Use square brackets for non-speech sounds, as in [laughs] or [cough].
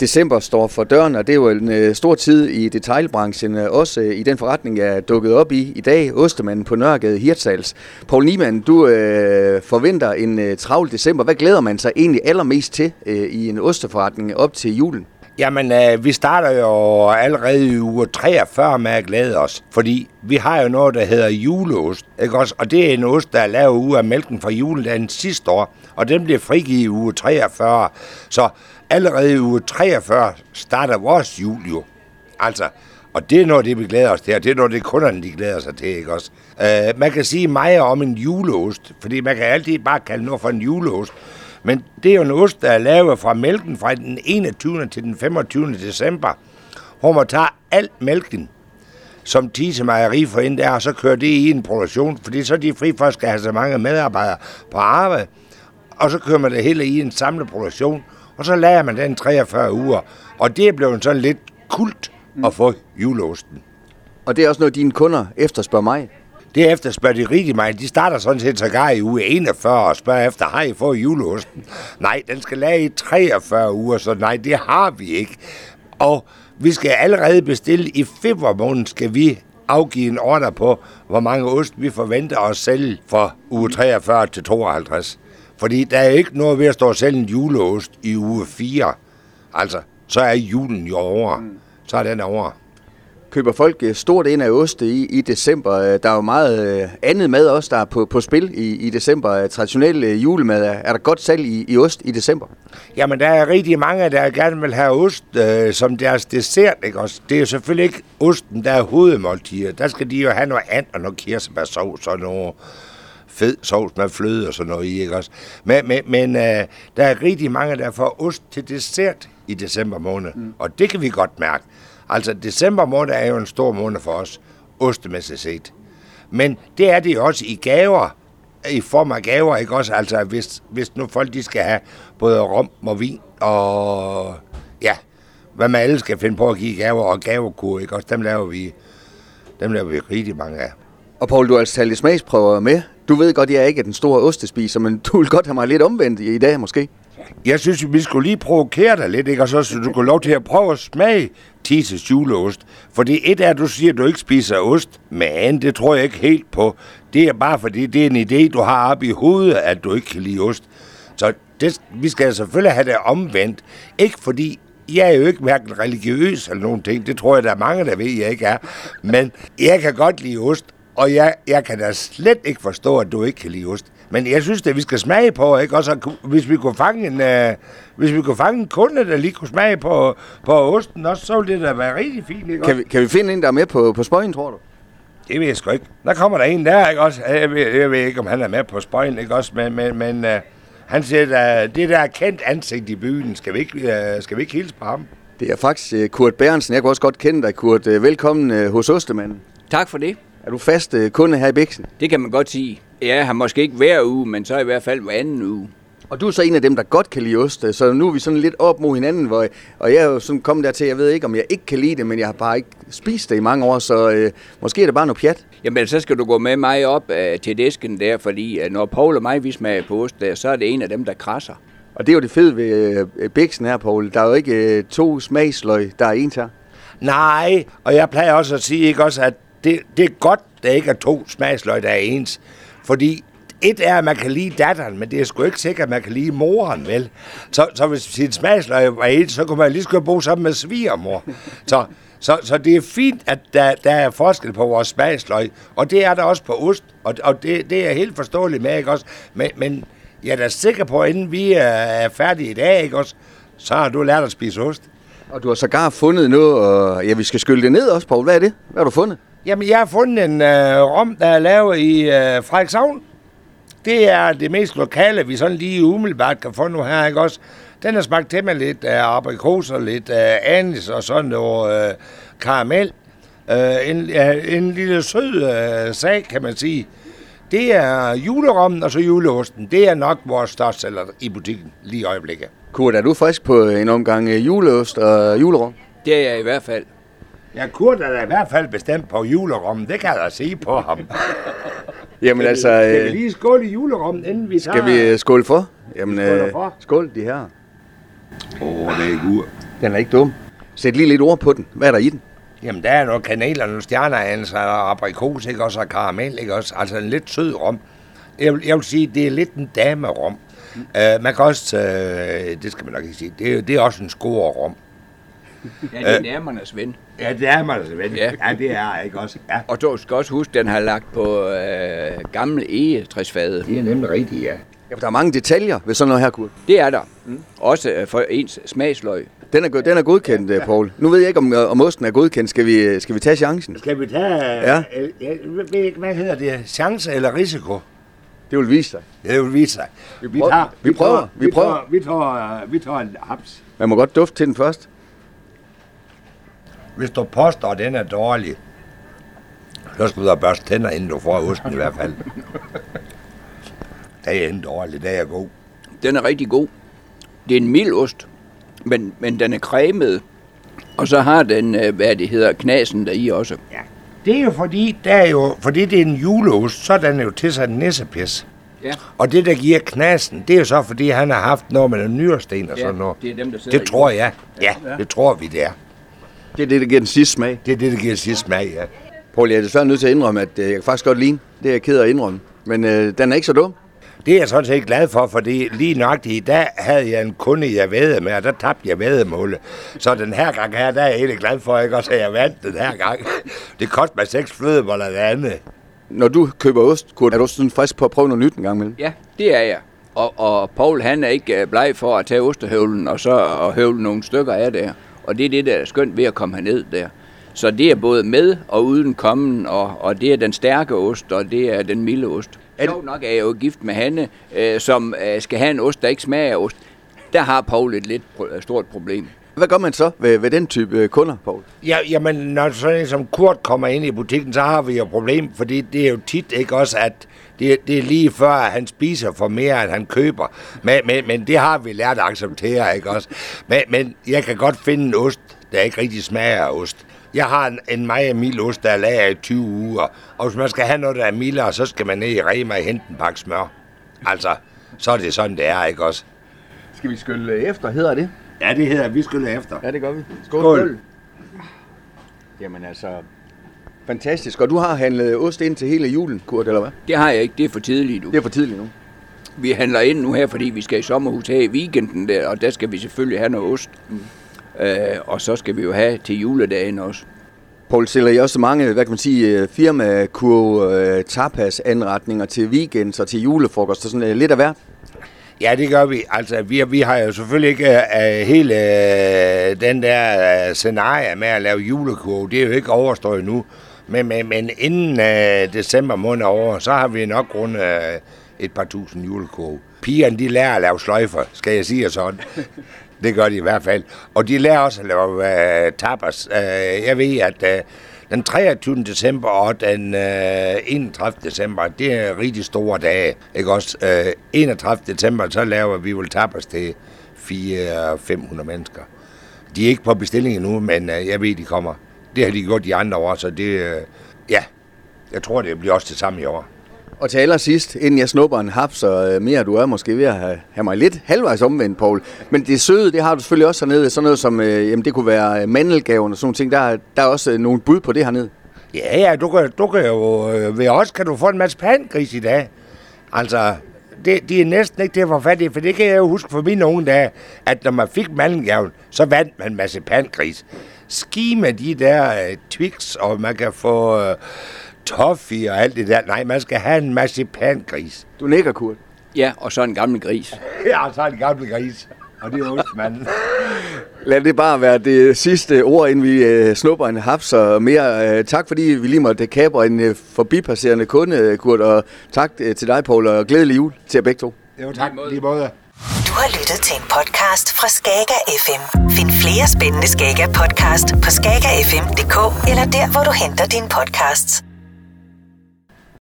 December står for døren, og det er jo en øh, stor tid i detailbranchen, øh, også øh, i den forretning, jeg er dukket op i i dag, Ostemanden på Nørregade Hirtshals. Poul Niemann, du øh, forventer en øh, travl december. Hvad glæder man sig egentlig allermest til øh, i en osteforretning op til julen? Jamen, øh, vi starter jo allerede i uge 43 med at glæde os, fordi vi har jo noget, der hedder juleost, ikke også? Og det er en ost, der er lavet ud af mælken fra juledagen sidste år, og den bliver frigivet i uge 43. Så allerede i uge 43 starter vores jul jo. Altså, og det er noget, det vi glæder os til, og det er noget, det kunderne de glæder sig til, ikke også? Uh, man kan sige meget om en juleost, fordi man kan altid bare kalde noget for en juleost. Men det er jo en ost, der er lavet fra mælken fra den 21. til den 25. december, hvor man tager alt mælken, som Tise Mejeri for ind der, og så kører det i en produktion, fordi så er de fri for at skal have så mange medarbejdere på arbejde, og så kører man det hele i en samlet produktion, og så lager man den 43 uger, og det er blevet sådan lidt kult at få juleosten. Og det er også noget, dine kunder efterspørger mig. Det efterspørger de rigtig meget. De starter sådan set sågar i uge 41 og spørger efter, har I fået juleosten? Nej, den skal lage i 43 uger, så nej, det har vi ikke. Og vi skal allerede bestille i februar måned, skal vi afgive en ordre på, hvor mange ost vi forventer at sælge fra uge 43 til 52. Fordi der er ikke noget ved at stå og sælge en juleost i uge 4. Altså, så er julen jo over. Så er den over køber folk øh, stort ind af oste i, i december. Øh, der er jo meget øh, andet mad også, der er på, på spil i, i december. Traditionel julemad. Er der godt salg i, i ost i december? Jamen, der er rigtig mange, der gerne vil have ost øh, som deres dessert. Ikke? Også, det er selvfølgelig ikke osten, der er hovedmåltider. Der skal de jo have noget andet og noget kirsebærsovs og noget fed sovs med fløde og sådan noget i, ikke også? Men, men, men øh, der er rigtig mange, der får ost til dessert i december måned, mm. og det kan vi godt mærke. Altså, december måned er jo en stor måned for os, ostemæssigt set. Men det er det også i gaver, i form af gaver, ikke også? Altså, hvis, hvis nu folk de skal have både rom og vin og ja, hvad man alle skal finde på at give gaver og gavekur, ikke også? Dem laver vi, dem laver vi rigtig mange af. Og Paul, du har altså talt smagsprøver med. Du ved godt, jeg ikke er den store ostespiser, men du vil godt have mig lidt omvendt i dag måske. Jeg synes, vi skulle lige provokere dig lidt, ikke? Og så, så du kunne lov til at prøve at smage Tises juleost. Fordi et er, at du siger, at du ikke spiser ost, men det tror jeg ikke helt på. Det er bare fordi, det er en idé, du har op i hovedet, at du ikke kan lide ost. Så det, vi skal selvfølgelig have det omvendt. Ikke fordi jeg er jo ikke hverken religiøs eller nogen ting. Det tror jeg, der er mange, der ved, jeg ikke er. Men jeg kan godt lide ost, og jeg, jeg kan da slet ikke forstå, at du ikke kan lide ost. Men jeg synes, at vi skal smage på, ikke? Også, hvis vi kunne fange en, uh, hvis vi kunne fange en kunde, der lige kunne smage på, på osten også, så ville det da være rigtig fint, ikke? Kan vi, kan vi finde en, der er med på, på spøjen, tror du? Det ved jeg sgu ikke. Der kommer der en der, ikke også? Jeg ved, jeg ved ikke, om han er med på spøjen, ikke også? Men, men, men uh, han siger, at det der er kendt ansigt i byen, skal vi ikke, uh, skal vi ikke hilse på ham? Det er faktisk uh, Kurt Bærensen. Jeg kunne også godt kende dig, Kurt. Uh, velkommen uh, hos Ostemanden. Tak for det. Er du fast uh, kunde her i Bæksen? Det kan man godt sige. Jeg har måske ikke hver uge, men så i hvert fald hver anden uge. Og du er så en af dem, der godt kan lide ost, så nu er vi sådan lidt op mod hinanden, hvor, og jeg er jo sådan kommet dertil, jeg ved ikke, om jeg ikke kan lide det, men jeg har bare ikke spist det i mange år, så øh, måske er det bare noget pjat. Jamen, så skal du gå med mig op øh, til disken der, fordi øh, når Paul og mig vi smager på ost der, så er det en af dem, der krasser. Og det er jo det fede ved øh, Bixen her, Paul. Der er jo ikke øh, to smagsløg, der er en her. Nej, og jeg plejer også at sige, ikke også, at det, det er godt, der ikke er to smagsløg, der er ens. Fordi et er, at man kan lide datteren, men det er sgu ikke sikkert, at man kan lide moren, vel? Så, så hvis sin smagsløg var ens, så kunne man lige skulle bo sammen med svigermor. Så, så, så det er fint, at der, der er forskel på vores smagsløg, og det er der også på ost, og, og det, det er helt forståeligt med, ikke også? Men, men jeg er da sikker på, at inden vi er færdige i dag, ikke også, så har du lært at spise ost. Og du har sågar fundet noget, og ja, vi skal skylde det ned også, Paul. Hvad er det? Hvad har du fundet? Jamen, jeg har fundet en øh, rom, der er lavet i øh, Frederikshavn. Det er det mest lokale, vi sådan lige umiddelbart kan få nu her, ikke også? Den har smagt til med lidt af øh, aprikoser, lidt af øh, anis og sådan noget øh, karamel. Øh, en, øh, en lille sød øh, sag, kan man sige. Det er julerommen og så juleosten. Det er nok vores største i butikken lige i øjeblikket. Kurt, er du frisk på en omgang øh, juleost og julerom? Det er jeg i hvert fald. Ja, Kurt er da i hvert fald bestemt på julerommen. Det kan jeg da sige på ham. [laughs] Jamen skal altså... Vi, skal vi lige skåle i julerommen, inden vi tager... Skal vi skåle for? Jamen, skåle for. skål de her. Åh, oh, det er godt. Den er ikke dum. Sæt lige lidt ord på den. Hvad er der i den? Jamen, der er noget kanel og nogle stjerneanser og aprikos, ikke også, og karamel, ikke også? Altså en lidt sød rom. Jeg vil, jeg vil sige, det er lidt en dame-rom. Mm. Uh, man kan også, uh, det skal man nok ikke sige, det er, det er også en score-rom. Ja, det er nærmernes ven. Ja, det er altså, ven. Ja. Ja. det er ikke også. Ja. Og du skal også huske, den har lagt på øh, gamle egetræsfade. Det er nemlig rigtigt, ja. Ja, der er mange detaljer ved sådan noget her, Kurt. Det er der. Mm. Også øh, for ens smagsløg. Den er, den er godkendt, ja. Paul. Nu ved jeg ikke, om, øh, om osten er godkendt. Skal vi, skal vi tage chancen? Skal vi tage, Ja. øh, hvad hedder det, chance eller risiko? Det vil vise sig. Det vil vise sig. Vi, prøver. Vi prøver. Vi prøver. tager- Vi tager, vi tager en haps. Man må godt dufte til den først. Hvis du påstår, at den er dårlig, så skal du da børste tænder, inden du får osten i hvert fald. [laughs] Det er ikke dårlig, det er god. Den er rigtig god. Det er en mild ost, men, men den er cremet. Og så har den, øh, hvad det hedder, knasen der i også. Ja. Det er jo fordi, der er jo, fordi det er en juleost, så er den jo tilsat nissepis. Ja, Og det, der giver knasen, det er jo så, fordi han har haft noget med en nyresten og sådan noget. det er dem, der sidder Det tror jeg. Ja, Ja. det tror vi, det er. Det er det, der giver den sidste smag. Det er det, der giver sidst smag, ja. Paul, jeg er desværre nødt til at indrømme, at øh, jeg kan faktisk godt lide den. Det er jeg ked af at indrømme. Men øh, den er ikke så dum. Det er jeg sådan set glad for, fordi lige nøjagtigt i dag havde jeg en kunde, jeg vædede med, og der tabte jeg vædemålet. Så den her gang her, der er jeg egentlig glad for, ikke også, at jeg vandt den her gang. Det kostede mig seks flødeboller det andet. Når du køber ost, Kurt, er du sådan frisk på at prøve noget nyt en gang imellem? Ja, det er jeg. Og, og Paul han er ikke øh, bleg for at tage ostehøvlen og så og høvle nogle stykker af der. Og det er det, der er skønt ved at komme herned der. Så det er både med og uden kommen, og, og det er den stærke ost, og det er den milde ost. Er Sjovt nok er jeg jo gift med Hanne, øh, som øh, skal have en ost, der ikke smager af ost. Der har Paul et lidt pro- stort problem. Hvad gør man så ved, ved den type øh, kunder, Paul? Ja, jamen, når sådan en som Kurt kommer ind i butikken, så har vi jo et problem, fordi det er jo tit ikke også, at det, det er lige før, at han spiser for mere, end han køber. Men, men, men det har vi lært at acceptere, ikke også? Men, men jeg kan godt finde en ost, der ikke rigtig smager af ost. Jeg har en, en meget mild ost, der er lager i 20 uger. Og hvis man skal have noget, der er mildere, så skal man ned i Rema og hente en pakke smør. Altså, så er det sådan, det er, ikke også? Skal vi skylle efter, hedder det? Ja, det hedder, vi skylder efter. Ja, det gør vi. Skål. Jamen altså, fantastisk. Og du har handlet ost ind til hele julen, Kurt, eller hvad? Det har jeg ikke, det er for tidligt nu. Det er for tidligt nu. Vi handler ind nu her, fordi vi skal i sommerhus her i weekenden der, og der skal vi selvfølgelig have noget ost. Mm. Øh, og så skal vi jo have til juledagen også. Paul, stiller I også mange, hvad kan man sige, øh, firmakurve, øh, tapas, anretninger til weekends og til julefrokost og sådan øh, lidt af hvert? Ja, det gør vi. Altså, vi, vi har jo selvfølgelig ikke uh, hele uh, den der uh, scenarie med at lave julekurve. Det er jo ikke overstået nu. Men, men, men inden uh, december måned er over, så har vi nok rundt uh, et par tusind julekurve. Pigerne, de lærer at lave sløjfer, skal jeg sige sådan. [laughs] Det gør de i hvert fald. Og de lærer også at lave uh, tapas. Uh, jeg ved, at uh, den 23. december og den øh, 31. december, det er rigtig store dage. Ikke også? Øh, 31. december, så laver vi vel tapas til 400-500 mennesker. De er ikke på bestilling endnu, men øh, jeg ved, de kommer. Det har de gjort de andre år, så det, øh, ja, jeg tror, det bliver også det samme i år. Og til allersidst, inden jeg snupper en haps, så øh, mere du er måske ved at have, have mig lidt halvvejs omvendt, Paul. Men det søde, det har du selvfølgelig også hernede. Sådan noget som, øh, jamen det kunne være øh, mandelgaven og sådan nogle ting. Der, der er også øh, nogle bud på det hernede. Ja, ja, du kan, du kan jo, øh, ved os kan du få en masse pandgris i dag. Altså, det, de er næsten ikke til at få fat i, for det kan jeg jo huske fra mine unge dage, at når man fik mandelgaven, så vandt man en masse pandgris. Ski med de der øh, Twix, og man kan få øh, toffee og alt det der. Nej, man skal have en masse pandgris. Du nikker, Kurt. Ja, og så en gammel gris. [laughs] Ja, så er det gamle gris. Og det er ostmanden. [laughs] Lad det bare være det sidste ord, inden vi øh, snupper en haps og mere. Øh, tak fordi vi lige måtte kapre en øh, forbipasserende kunde, Kurt. Og tak øh, til dig, Paul, og glædelig jul til jer begge to. Jo, tak. Lige måde. Du har lyttet til en podcast fra Skager FM. Find flere spændende Skager podcast på skagerfm.dk eller der, hvor du henter dine podcasts.